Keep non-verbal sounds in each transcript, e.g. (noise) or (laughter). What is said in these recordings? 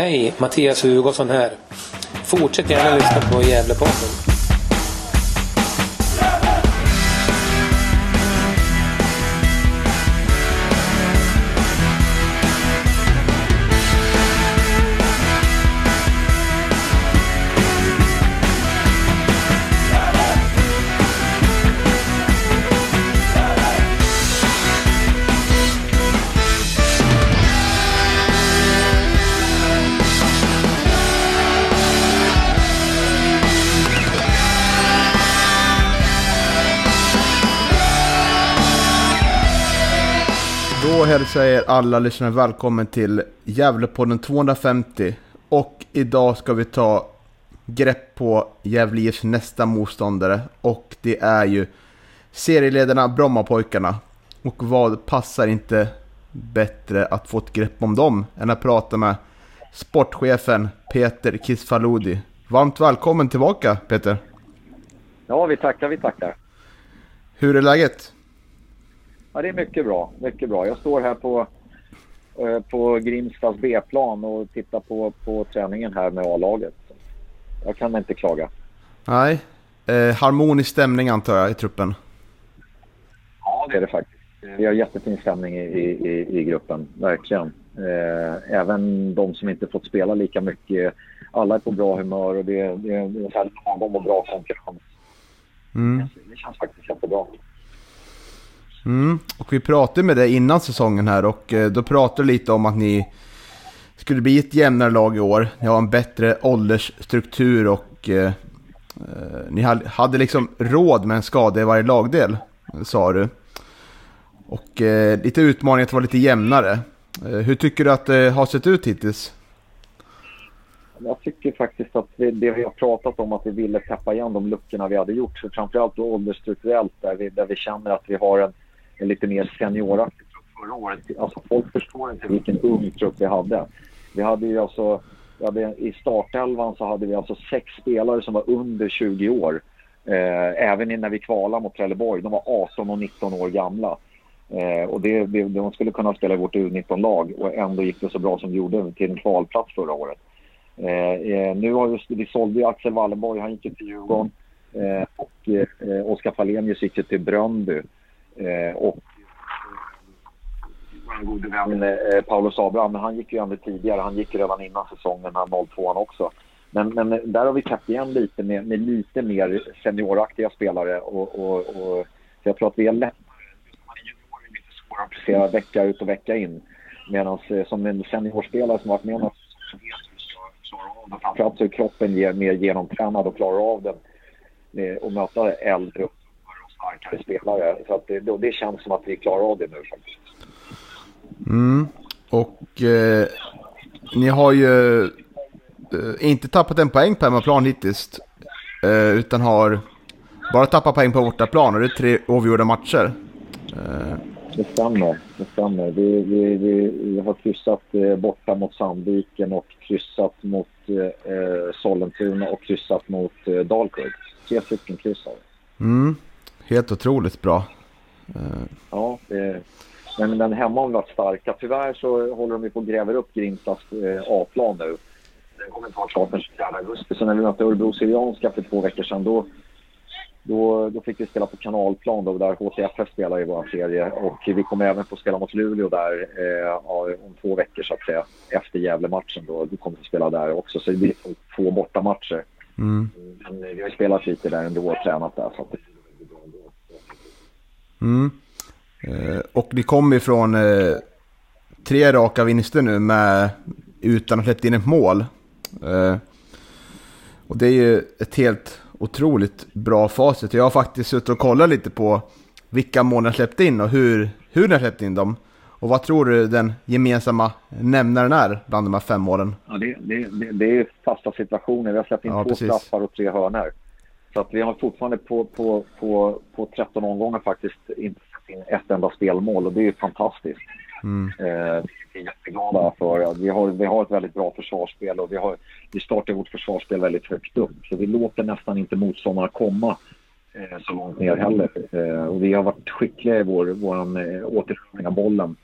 Hej, Mattias Hugosson här. Fortsätt gärna lyssna på Gävlepodden. Hälsar er alla lyssnare välkommen till Gävlepodden 250. Och idag ska vi ta grepp på Gävle IFs nästa motståndare. Och det är ju serieledarna Brommapojkarna. Och vad passar inte bättre att få ett grepp om dem än att prata med sportchefen Peter Kisfaludi. Varmt välkommen tillbaka Peter! Ja, vi tackar, vi tackar. Hur är läget? Ja, det är mycket bra. Mycket bra. Jag står här på, eh, på Grimstads B-plan och tittar på, på träningen här med A-laget. Jag kan inte klaga. Nej, eh, harmonisk stämning antar jag i truppen. Ja, det är det faktiskt. Vi har jättefin stämning i, i, i gruppen, verkligen. Eh, även de som inte fått spela lika mycket. Alla är på bra humör och det, det, det är så lagom och bra konkurrens. Mm. Det känns faktiskt jättebra. Mm. Och vi pratade med dig innan säsongen här och eh, då pratade du lite om att ni skulle bli ett jämnare lag i år. Ni har en bättre åldersstruktur och eh, eh ni hade liksom råd med en skada i varje lagdel, sa du. Och eh, lite utmaning att vara lite jämnare. Eh, hur tycker du att det har sett ut hittills? Jag tycker faktiskt att det, det vi har pratat om att vi ville täppa igen de luckorna vi hade gjort. Så framförallt då åldersstrukturellt där vi, där vi känner att vi har en lite mer senioraktig trupp förra året. Alltså folk förstår inte vilken ung trupp vi hade. Vi hade ju alltså, hade, i startelvan så hade vi alltså sex spelare som var under 20 år. Eh, även när vi kvalade mot Trelleborg. De var 18 och 19 år gamla. Eh, och det, det, de skulle kunna spela i vårt U19-lag och ändå gick det så bra som det gjorde till en kvalplats förra året. Eh, eh nu har vi, vi sålde Axel Wallenborg, han gick till Djurgården. Eh, och eh, Oskar Falenius gick till Bröndby. Eh, och vår gode vän eh, Paulus Abraham, men han gick ju ännu tidigare. Han gick redan innan säsongen, han 02 också. Men, men där har vi täppt igen lite med, med lite mer senioraktiga spelare. Och, och, och, så jag tror att vi är lättare. Man är junior är lite svårare att prestera vecka ut och vecka in. Medan eh, som en seniorspelare som varit med något så vet du klara av det. Framförallt så är kroppen mer genomtränad och klarar av den. Eh, och möta äldre starkare spelare. Så att det, det känns som att vi klarar av det nu faktiskt. Mm. Och eh, ni har ju eh, inte tappat en poäng på hemmaplan hittills. Eh, utan har bara tappat poäng på bortaplan och det är tre avgjorda matcher. Eh. Det stämmer. Det stämmer. Vi, vi, vi, har kryssat eh, borta mot Sandviken och kryssat mot eh, Sollentuna och kryssat mot eh, Dalkurd. Tre stycken kryss har vi. Mm. Helt otroligt bra. Ja, det, men, men hemma har vi varit starka. Tyvärr så håller de på att gräva upp Grimstads eh, A-plan nu. Den kommer inte vara klart den 24 augusti. Så när vi mötte Örebro Syrianska för två veckor sedan då, då, då fick vi spela på kanalplan då, där HTFF spelar i vår serie. Och vi kommer även få spela mot Luleå där eh, om två veckor så att säga. Efter Gävle-matchen då. Då kommer vi spela där också. Så det blir två bortamatcher. Mm. Men vi har spelat lite där ändå och tränat där. Så att Mm. Eh, och ni kommer ifrån eh, tre raka vinster nu med, utan att släppt in ett mål. Eh, och det är ju ett helt otroligt bra facit. Jag har faktiskt suttit och kollat lite på vilka mål ni har släppt in och hur, hur ni har släppt in dem. Och vad tror du den gemensamma nämnaren är bland de här fem målen? Ja, det, det, det, det är fasta situationer. Vi har släppt in ja, två precis. straffar och tre hörnor. Så att vi har fortfarande på, på, på, på 13 omgångar faktiskt inte släppt in ett enda spelmål och det är fantastiskt. Mm. Eh, vi är jätteglada för. Vi har, vi har ett väldigt bra försvarsspel och vi, har, vi startar vårt försvarsspel väldigt högt upp. Så vi låter nästan inte motståndarna komma eh, så långt ner heller. Eh, och vi har varit skickliga i vår, vår eh, återföring av bollen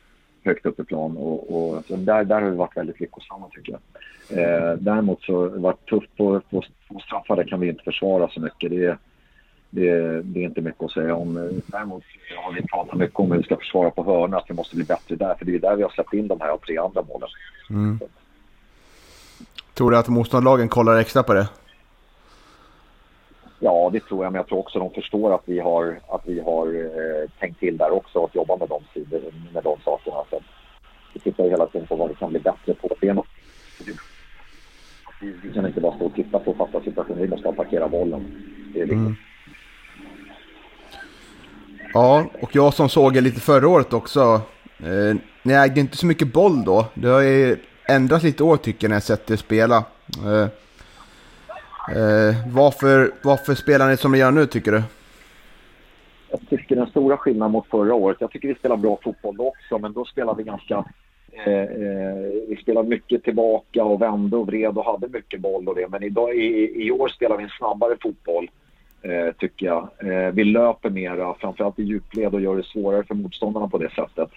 högt upp i plan. Och, och så där, där har vi varit väldigt lyckosamma tycker jag. Eh, däremot så har det varit tufft på, på, på straffar. Det kan vi inte försvara så mycket. Det, det, det, är inte mycket att säga om. Däremot har vi pratat mycket om hur vi ska försvara på hörna, att vi måste bli bättre där. För det är där vi har släppt in de här tre andra målen. Mm. Tror du att motståndarlagen kollar extra på det? Ja, det tror jag. Men jag tror också att de förstår att vi har, att vi har eh, tänkt till där också och jobba med de sidor, med de sakerna. Så vi tittar hela tiden på vad vi kan bli bättre på. Det är något, vi, kan inte bara stå och titta på fasta situationer. Vi måste attackera bollen. Det är viktigt. Mm. Ja, och jag som såg er lite förra året också. Eh, ni ägde inte så mycket boll då. Det har ju ändrats lite år tycker jag när jag sett er spela. Eh, eh, varför, varför spelar ni som ni gör nu tycker du? Jag tycker den stora skillnaden mot förra året, jag tycker vi spelar bra fotboll då också, men då spelar vi ganska Eh, eh, vi spelade mycket tillbaka och vände och vred och hade mycket boll och det. Men idag, i, i år spelar vi en snabbare fotboll eh, tycker jag. Eh, vi löper mera, framförallt i djupled och gör det svårare för motståndarna på det sättet.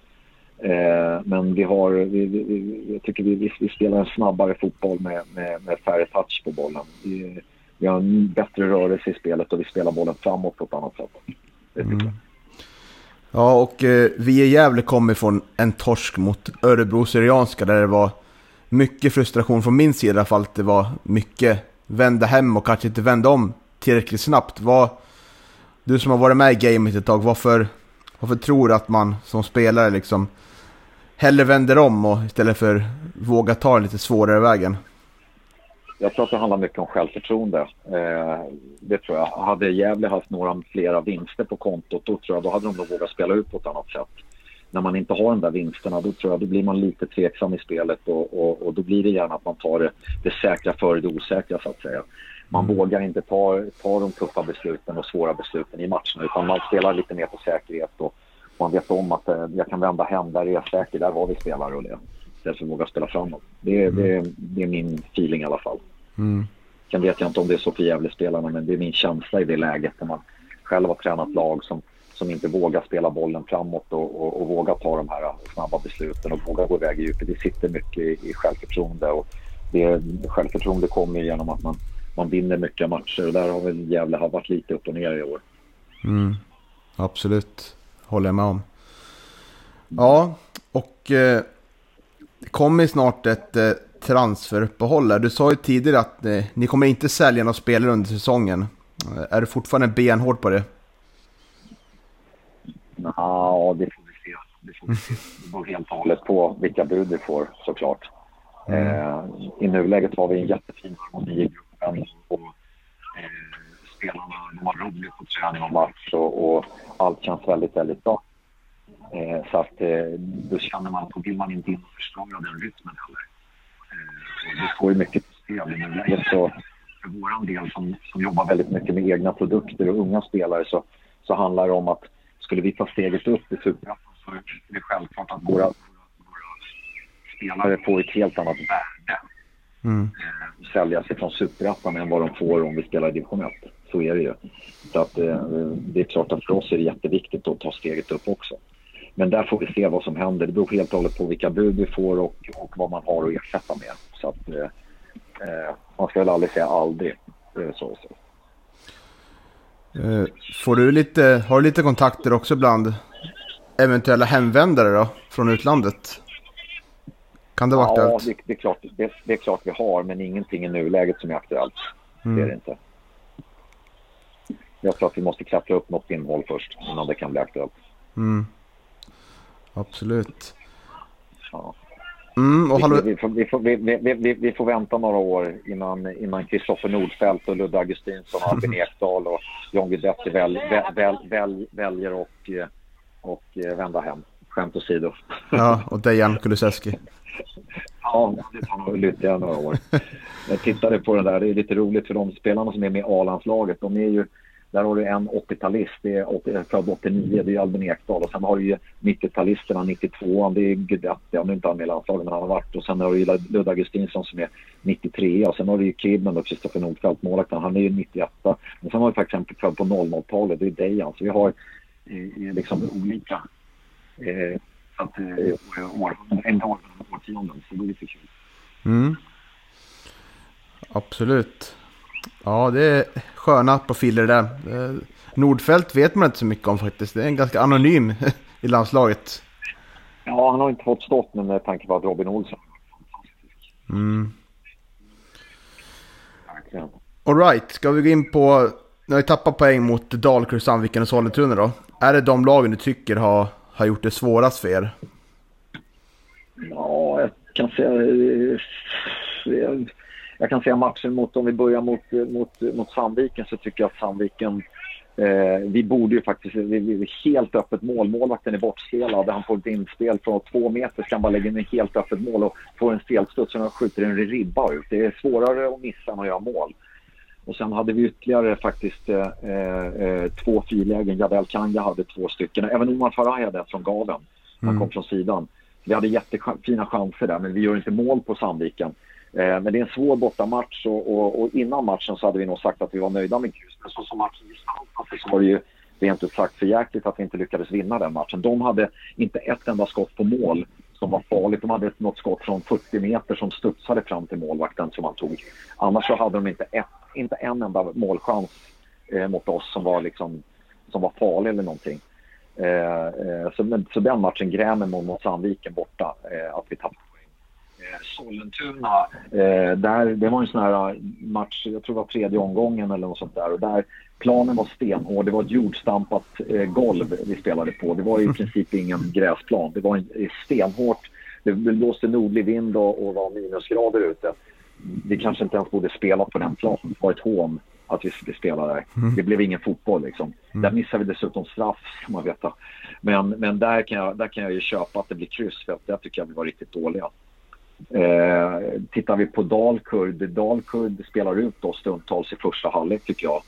Eh, men vi har, vi, vi, jag tycker vi, vi, spelar en snabbare fotboll med, med, med färre touch på bollen. Vi, vi har en bättre rörelse i spelet och vi spelar bollen framåt på ett annat sätt. Det tycker mm. jag. Ja, och eh, vi i Gävle kommer från en torsk mot Örebro Syrianska där det var mycket frustration från min sida i alla fall. Att det var mycket vända hem och kanske inte vända om tillräckligt snabbt. Vad, du som har varit med i gamet ett tag, varför, varför tror du att man som spelare liksom hellre vänder om och istället för våga ta den lite svårare vägen? Jag tror att det handlar mycket om självförtroende. Eh, det tror jag. Hade Gävle haft några flera vinster på kontot då tror jag då hade de nog vågat spela ut på ett annat sätt. När man inte har de där vinsterna då tror jag då blir man lite tveksam i spelet och, och, och då blir det gärna att man tar det, det säkra före det osäkra så att säga. Man mm. vågar inte ta, ta de tuffa besluten och svåra besluten i matcherna utan man spelar lite mer på säkerhet och man vet om att eh, jag kan vända hem, där är jag säker, där har vi spelare och det. Istället för att våga spela framåt. Det, mm. det, det är min feeling i alla fall. Mm. Sen vet jag inte om det är så för Gävle-spelarna men det är min känsla i det läget när man själv har tränat lag som, som inte vågar spela bollen framåt och, och, och vågar ta de här snabba besluten och vågar gå iväg i djupet. Det sitter mycket i, i självförtroende och det, självförtroende kommer genom att man man vinner mycket matcher och där har väl Gävle varit lite upp och ner i år. Mm, absolut, håller jag med om. Ja, och eh, det kommer snart ett eh, transferuppehåll. Du sa ju tidigare att eh, ni kommer inte sälja några spelare under säsongen. Eh, är du fortfarande benhård på det? Ja, det får vi se. Det, får vi se. det beror helt och hållet på vilka bud vi får såklart. Mm. Eh, I nuläget har vi en jättefin harmoni i gruppen och eh, spelarna de har roligt på träning och match och, och, allt känns väldigt, väldigt bra. Eh, så att eh, då känner man, då vill man inte in och förstöra den rytmen heller. Eh, det står ju mycket på spel. Men läget så för vår del som, som jobbar väldigt mycket med egna produkter och unga spelare så, så handlar det om att skulle vi ta steget upp i Superettan så är det självklart att våra, våra spelare får ett helt annat värde mm. eh, sälja sig från superettan än vad de får om vi spelar i division 1. Så är det ju. Så att, eh, det är klart att för oss är det jätteviktigt att ta steget upp också. Men där får vi se vad som händer. Det beror helt och hållet på vilka bud vi får och, och vad man har att ersätta med. Så att, eh, eh man ska väl aldrig säga aldrig. Så, så. Eh, får du lite, har du lite kontakter också bland eventuella hemvändare då, från utlandet? Kan det vara aktuellt? Ja, det, det, är klart, det, det, är klart vi har, men ingenting i nuläget som är aktuellt. Mm. Det är det inte. Jag tror att vi måste klättra upp något innehåll först innan det kan bli aktuellt. Mm. Absolut. Ja. Mm, och vi, vi, får, vi, får, vi, vi, får vänta några år innan, innan Kristoffer Nordfeldt och Ludde Augustinsson och Albin Ekdal och John Guidetti väl, väl, väl, väl, väljer och, och vända hem. Skämt åsido. Ja, och Dejan Kulusevski. Ja, det tar nog ytterligare några år. Jag tittade på den där, det är lite roligt för de spelarna som är med i A-landslaget, de är ju där har du en 80-talist, det är född 89, det är Albin Ekdal. Och sen har du ju 90-talisterna, 92 det är Guidetti, han är inte med i landslaget men han har varit. Och sen har du ju Ludde Augustinsson som är 93 och sen har du ju Kidman och Kristoffer Nordfeldt, målvakten, han är ju 91. Men sen har vi faktiskt en född på 00-talet, det är Dejan. Så vi har eh, eh liksom olika eh, att, eh, år, årtionden. Så det är lite kul. Mm. Absolut. Ja, det är sköna profiler där. Nordfält vet man inte så mycket om faktiskt. Det är en ganska anonym (laughs) i landslaget. Ja, han har inte fått stått nu med tanke på att Robin Olsson Mm. Alright, ska vi gå in på... Nu har vi tappat poäng mot Dalkurd, Sandviken och Sollentuna då. Är det de lagen du tycker har, har gjort det svårast för er? Ja, jag kan säga... Jag kan säga matchen mot, om vi börjar mot, mot, mot Sandviken så tycker jag att Sandviken... Eh, vi borde ju faktiskt... Vi, vi, helt öppet mål. Målvakten är bortspelad. Han får ett inspel från två meter. Ska han bara lägga in ett helt öppet mål och får en felstuds och skjuter en ribba ut. Det är svårare att missa än att göra mål. Och sen hade vi ytterligare faktiskt eh, eh, två frilägen. Jadel Kanga hade två stycken. Även Omar Faraj hade ett från gaven. Han Mm. kom från sidan. Vi hade jättefina chanser där, men vi gör inte mål på Sandviken. Eh, men det är en svår bortamatch och, och, och innan matchen så hade vi nog sagt att vi var nöjda med kryss. Men så som matchen gestaltade sig så var det ju rent ut sagt för jäkligt att vi inte lyckades vinna den matchen. De hade inte ett enda skott på mål som var farligt. De hade något skott från 40 meter som studsade fram till målvakten som han tog. Annars så hade de inte, ett, inte en enda målchans eh, mot oss som var, liksom, som var farlig eller någonting. Eh, eh, så, men, så den matchen grämer mot, Sandviken borta, eh, att vi tappade Sollentuna, eh, där, det var en sån här match, jag tror det var tredje omgången eller något sånt där. Och där planen var stenhård, det var ett jordstampat eh, golv vi spelade på. Det var i princip ingen gräsplan, det var en, eh, stenhårt. Det blåste nordlig vind och, och var minusgrader ute. Vi kanske inte ens borde spela på den planen. Det var ett hån att vi skulle spela där. Det blev ingen fotboll liksom. Där missade vi dessutom straff, ska man veta. Men, men där, kan jag, där kan jag ju köpa att det blir kryss, för att där tycker jag vi var riktigt dåliga. Eh, tittar vi på Dalkurd, Dalkurd spelar ut oss stundtals i första halvlek tycker jag.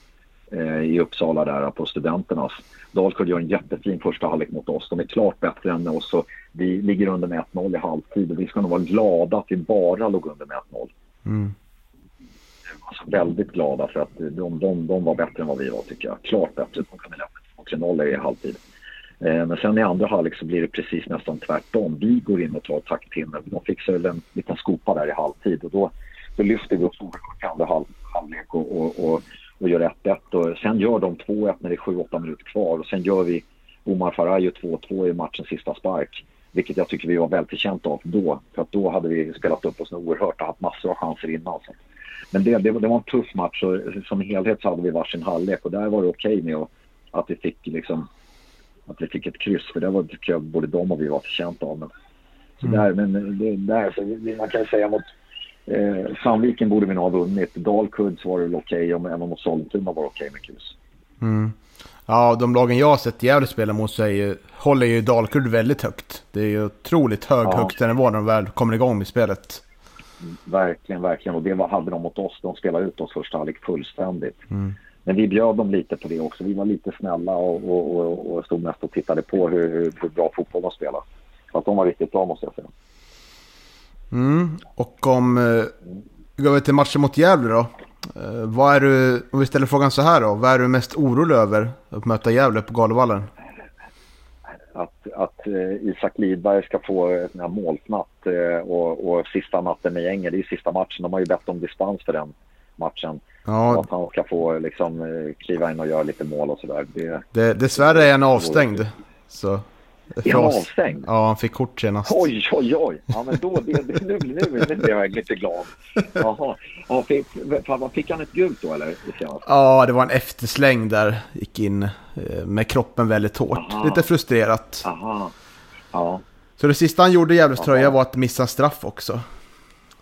Eh, I Uppsala där på Studenternas. Dalkurd gör en jättefin första halvlek mot oss. De är klart bättre än oss och vi ligger under med 1-0 i halvtid och vi ska nog vara glada att vi bara låg under med 1-0 Mm. alltså väldigt glada för att de, de, de var bättre än vad vi var tycker jag. Klart bättre. De kunde lämna 2-3-0 i halvtid. Eh, men sen i andra halvlek så blir det precis nästan tvärtom. Vi går in och tar taktpinnen. De fixar väl en liten skopa där i halvtid och då, då lyfter vi oss oerhört i andra halv, halvlek och, och, och, och gör 1-1. Och sen gör de 2-1 när det är 7-8 minuter kvar och sen gör vi Omar Faraj gör 2-2 i matchens sista spark. Vilket jag tycker vi var välförtjänta av då. För att då hade vi spelat upp oss oerhört och haft massor av chanser innan. Så. Men det, det, var- det var en tuff match och som helhet så hade vi varsin halvlek och där var det okej med att, att vi fick liksom att vi fick ett kryss för det var tycker jag både de och vi var förtjänta av. Men, så där, men det, där, så man kan säga mot eh, Sandviken borde vi nog ha vunnit. Dalkurd så var det väl okej och även mot Sollentuna var det okej med kryss. Mm. Ja, de lagen jag har sett Gävle spela mot så ju, håller ju Dalkurd väldigt högt. Det är ju otroligt hög Ja. högsta nivå när de väl kommer igång med spelet. Verkligen, verkligen. Och det var, hade de mot oss. De spelade ut oss första halvlek fullständigt. Mm. Men vi bjöd dem lite på det också. Vi var lite snälla och, och, och, och stod mest och tittade på hur, hur, hur bra fotboll de spelade. Så att de var riktigt bra måste jag säga. Mm. Och om eh, vi går över till matchen mot Gävle då. Eh, vad är du, om vi ställer frågan så här då. Vad är du mest orolig över att möta Gävle på Galovallen? Att, att eh, Isak Lidberg ska få en här målsnatt och, och sista natten med gänget. Det är ju sista matchen. De har ju bett om dispens för den matchen. Ja, att han ska få liksom, eh, kliva in och göra lite mål och sådär. Det... det, dessvärre är han avstängd. Så, Är han avstängd? Ja, han fick kort senast. Oj, oj, oj. Ja, men då, det, det, nu, nu, nu blev jag lite glad. Jaha. Ja, fick, fan, fick han ett gult då eller? Ja, det var en eftersläng där. Gick in eh, med kroppen väldigt hårt. Aha. Lite frustrerat. Aha. Ja. Så det sista han gjorde i Gävles tröja var att missa straff också.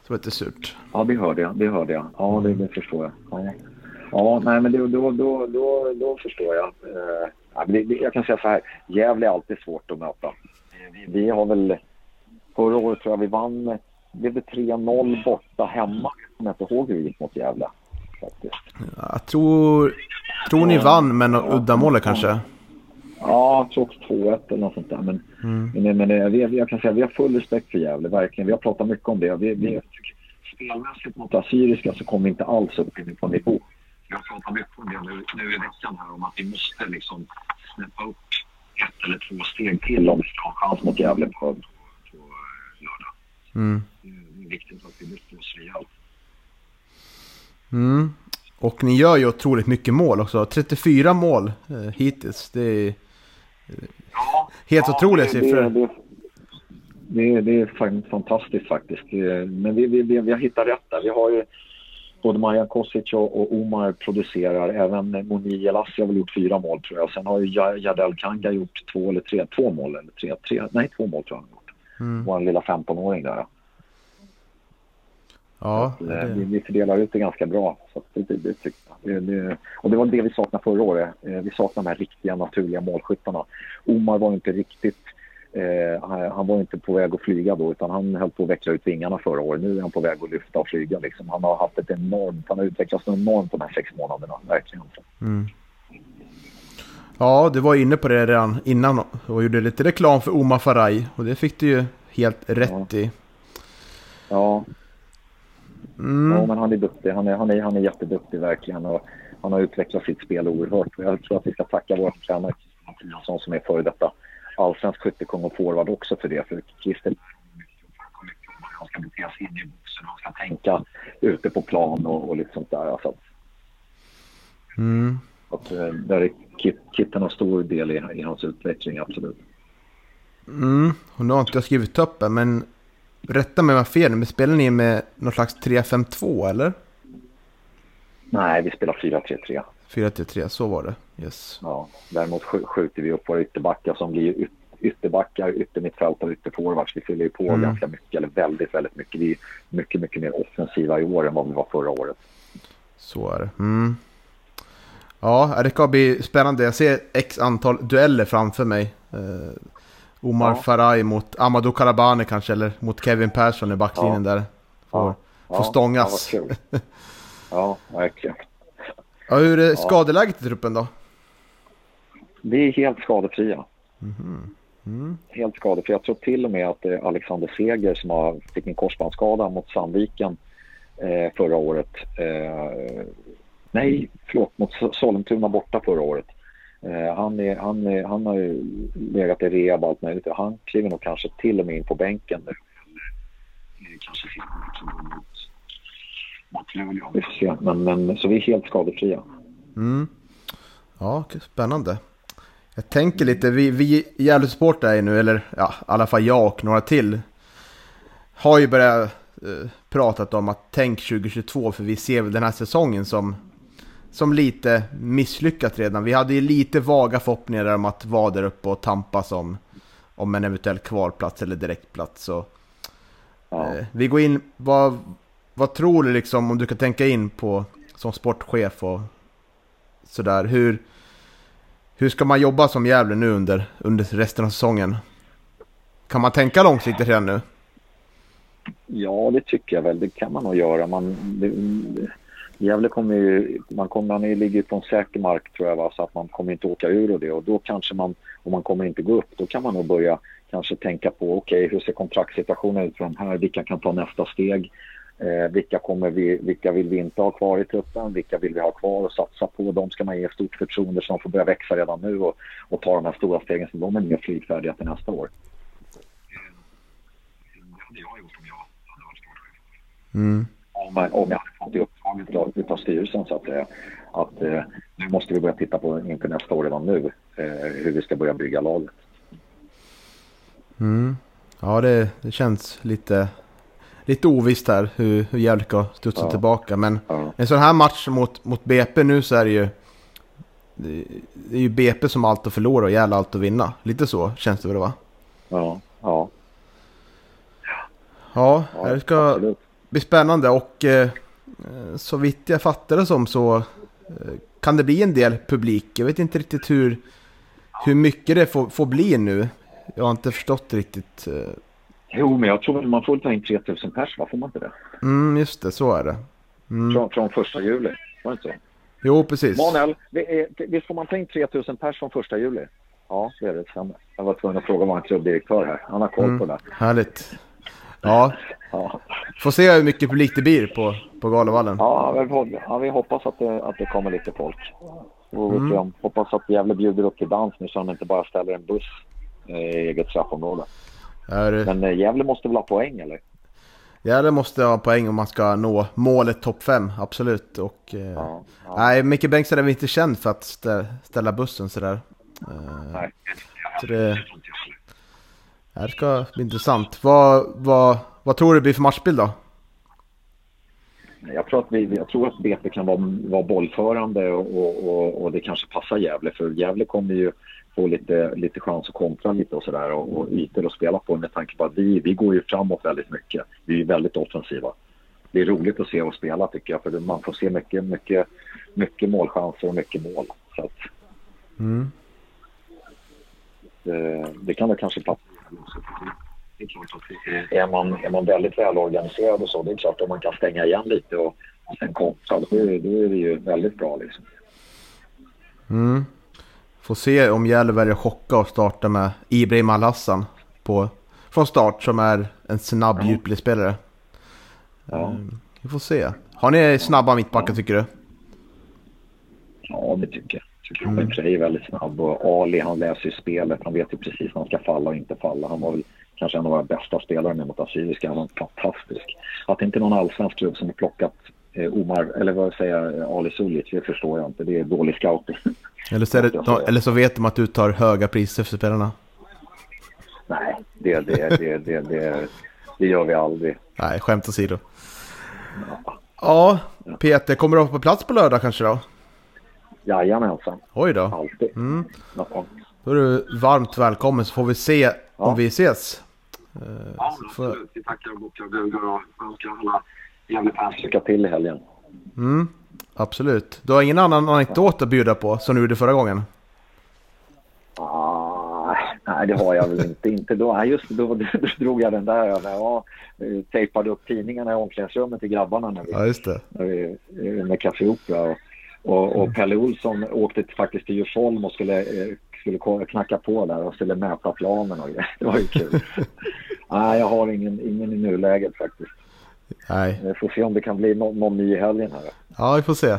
Så det lite surt. ja, det hörde jag. Det hörde jag. Ja, det, det förstår jag. Ja, ja nej, men det, då, då, då, då förstår jag. Eh, ja, men det, det, jag kan säga så här. Gävle är alltid svårt att möta. Vi, vi har väl... Förra året tror jag vi vann... Blev det 3-0 borta hemma? Jag kommer inte ihåg hur det gick mot Gävle. Faktiskt. Jag tror, tror ni vann något uddamålet kanske? Ja, jag också 2-1 eller något sånt där. Men, Mm. men, men eh, vi, jag kan säga vi har full respekt för Gävle, verkligen. Vi har pratat mycket om det. Vi, vi, spelmässigt mot Assyriska så kom vi inte alls upp på nivå. Vi har pratat mycket om det nu, nu i veckan här om att vi måste liksom snäppa upp ett eller två steg till om vi ska ha chans mot Gävle på, på lördag. Mm. Det är viktigt att vi oss rejält. Mm. Och ni gör ju otroligt mycket mål också. 34 mål eh, hittills. Det är Ja, helt ja, otroliga det- siffror. Det, det, det, är- fantastiskt faktiskt. Men vi, vi, vi, vi har hittat rätt där. Vi har ju både Marian Kosic och, Omar producerar. Även Moni Elassi har väl gjort fyra mål tror jag. Sen har ju Ja- Jadel Kanga gjort två eller tre, två mål eller tre, tre nej två mål tror jag han har gjort. Mm. Vår lilla 15-åring där. Ja, Eh, det, Vi, vi fördelar ut det ganska bra. Så att det, det, det, det, och det var det vi saknade förra året. Eh, Vi saknade de här riktiga naturliga målskyttarna. Omar var inte riktigt... Eh, han- var inte på väg att flyga då utan han höll på att veckla ut vingarna förra året. Nu är han på väg att lyfta och flyga. Liksom. Han har haft ett enormt... Han har utvecklats enormt de här sex månaderna. Verkligen. mm. ja, du var inne på det redan innan och gjorde lite reklam för Omar Faraj. Och det fick du ju helt rätt i. Ja, Mm. Ja, men han är duktig. Han är, han är, han är jätteduktig verkligen. Och han har utvecklat sitt spel oerhört. Jag tror att vi ska tacka vår tränare Christer Mattiasson som är före detta allsvensk skyttekung och forward också för det. För Christer han ska bete sig in i boxen och han ska tänka ute på plan och, och lite sånt där. Alltså, Mm. att, eh, där är Kit, Kitten har stor del i, i hans utveckling, absolut. Mm. Och nu har inte jag skrivit upp det, men rätta mig om jag har fel, men spelar ni med någon slags 3-5-2 eller? Nej, vi spelar 4-3-3. 4-3, så var det. Yes. Ja, däremot sk- skjuter vi upp våra ytterbackar som blir yt- ytterbackar, yttermittfältare och ytterforwards. Vi fyller ju på Mm. ganska mycket, eller väldigt, väldigt mycket. Vi är mycket, mycket mer offensiva i år än vad vi var förra året. Så är det. Mm. Ja, det ska bli spännande. Jag ser x antal dueller framför mig. Eh, Omar Ja. Faraj mot Amadou Karabane kanske, eller mot Kevin Persson i backlinjen där. Får, får stångas. Ja, ja, verkligen. Ja, hur är skadeläget i truppen då? Vi är helt skadefria. Mm. Helt skadefria. Jag tror till och med att det är Alexander Seger som har, fick en korsbandsskada mot Sandviken eh, förra året. Eh, nej, förlåt, mot Sollentuna borta förra året. Eh, han, är, han, är, han har ju legat i rehab och allt möjligt. Han kliver nog kanske till och med in på bänken nu. Kanske. Vi får se. Men, men, så vi är helt skadefria. Mm. Ja, spännande. Jag tänker lite, vi, vi i Gävle Sport är nu, eller ja, i alla fall jag och några till, har ju börjat eh, pratat om att tänk 2022, för vi ser väl den här säsongen som, som lite misslyckat redan. Vi hade ju lite vaga förhoppningar om att vara där uppe och tampas om, om en eventuell kvalplats eller direktplats. Så, Ja. eh, vi går in, vad, vad tror du liksom, om du kan tänka in på som sportchef och sådär, hur, hur ska man jobba som Gävle nu under, under resten av säsongen? Kan man tänka långsiktigt redan nu? Ja, det tycker jag väl. Det kan man nog göra. Man, det, Gävle kommer ju, man, kommer, man ligger på en säker mark tror jag, va? så att man kommer inte åka ur och det. Och då kanske man, om man kommer inte gå upp, då kan man nog börja kanske tänka på, okej, hur ser kontraktssituationen ut för de här? Vilka kan ta nästa steg? Eh, vilka, kommer vi, vilka vill vi inte ha kvar i truppen? Vilka vill vi ha kvar och satsa på? De ska man ge stort förtroende så de får börja växa redan nu och, och ta de här stora stegen så de är mer flygfärdiga till nästa år. Det hade jag gjort om jag hade varit sportchef Om, om jag hade fått i uppdraget av, utav styrelsen så att säga. Att eh, nu måste vi börja titta på inför nästa år redan nu eh, hur vi ska börja bygga laget. Mm. Ja, det, det känns lite, lite ovisst här hur, hur Gävle ska studsa Ja. tillbaka. Men Ja, en sån här match mot, mot BP nu så är det ju det, det är ju BP som allt att förlora och Gävle allt att vinna. Lite så känns det väl va? ja, ja, Ja, ja ska absolut. Bli spännande och eh, så vitt jag fattar det som så eh, kan det bli en del publik. Jag vet inte riktigt hur, hur mycket det får, får bli nu. Jag har inte förstått riktigt. eh, Jo, men jag tror väl man får ta in 3000 pers, va? Får man inte det? Mm, just det, så är det. Mm. Från, från första juli, var det inte så? Jo, precis. Manuel, är- visst får man ta in 3000 pers från första juli? Ja, det är det. Stämmer. Jag var tvungen att fråga vår klubbdirektör här. Han har koll Mm. på det. Härligt. Ja, Ja, får se hur mycket publik det blir på, på Galavallen. ja, vi hop- ja vi hoppas att det, att det kommer lite folk. Mm. hoppas att Gävle bjuder upp till dans nu så de inte bara ställer en buss eh, i eget straffområde. Är, Men eh, Gävle måste väl ha poäng eller? Gävle måste ha poäng om man ska nå målet topp 5, absolut. Och, eh, Ja. ja. Nej, Micke Bengtsson är väl inte känd för att stä, ställa bussen sådär. Nej. Så det, det här ska bli intressant. Vad, vad, vad tror du blir för matchbild då? Jag tror att, vi, jag tror att BP kan vara, vara bollförande och, och, och, det kanske passar Gävle. För Gävle kommer ju få lite, lite chans att kontra lite och sådär och, och ytor att spela på med tanke på att vi, vi går ju framåt väldigt mycket. Vi är väldigt offensiva. Det är roligt att se oss spela tycker jag för man får se mycket, mycket, mycket målchanser och mycket mål. Så att, Mm. det, det kan väl kanske passa. Det är klart att är man, är man väldigt välorganiserad och så, det är klart att man kan stänga igen lite och sen kontra, då är, då är det ju väldigt bra liksom. Mm. Får se om Gävle väljer att chocka och starta med Ibrahim Al-Hassan på, från start som är en snabb Ja. djupledsspelare. Ja. Mm, Vi får se. Har ni snabba mittbackar tycker du? Ja, det tycker jag. Tycker mm. Frey är väldigt snabb och Ali han läser ju spelet. Han vet ju precis när han ska falla och inte falla. Han var väl kanske en av våra bästa spelare med mot Assyriska. Han var fantastisk. Att inte någon allsvensk klubb som har plockat eh, Omar, eller vad säger jag, Ali Sulic, det förstår jag inte. Det är dålig scouting. (laughs) Eller så, det, eller så vet de att du tar höga priser för spelarna. Nej, det, det, det, det, det, det gör vi aldrig. Nej, skämt åsido. Ja, Peter, kommer du vara på plats på lördag kanske då? Jajamensan, Oj då. alltid. Mm. Då är du varmt välkommen så får vi se om Ja. vi ses. Eh, Ja, absolut. Vi tackar och bockar och bugar och önskar alla Gävlefans lycka till i helgen. Mm, absolut. Du har ingen annan anekdot att bjuda på som du gjorde förra gången? Ah, nej, det har jag väl inte. inte då. Nej, just då, då drog jag den där. När jag eh, tejpade upp tidningarna i omklädningsrummet till grabbarna när vi, Ja, just det. när vi, eh, med Café Opera. Och, och, och Pelle Olsson åkte faktiskt till Djursholm och skulle, eh, skulle knacka på där och skulle mäta planen och. (laughs) Det var ju kul. (laughs) Nej, jag har ingen, ingen i nuläget faktiskt. Nej. Vi får se om det kan bli någon, någon ny i helgen här. Ja, vi får se.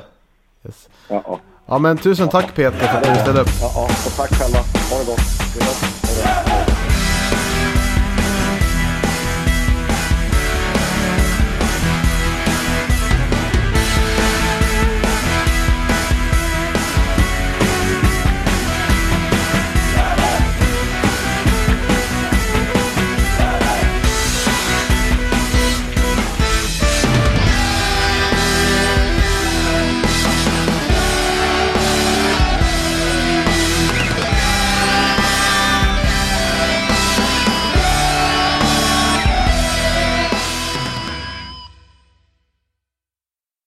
Yes. Ja, ja. Ja, men tusen tack Peter för att du ställde upp. ja, ja. Och tack själva. Ha det gott. Hej då. Hej då.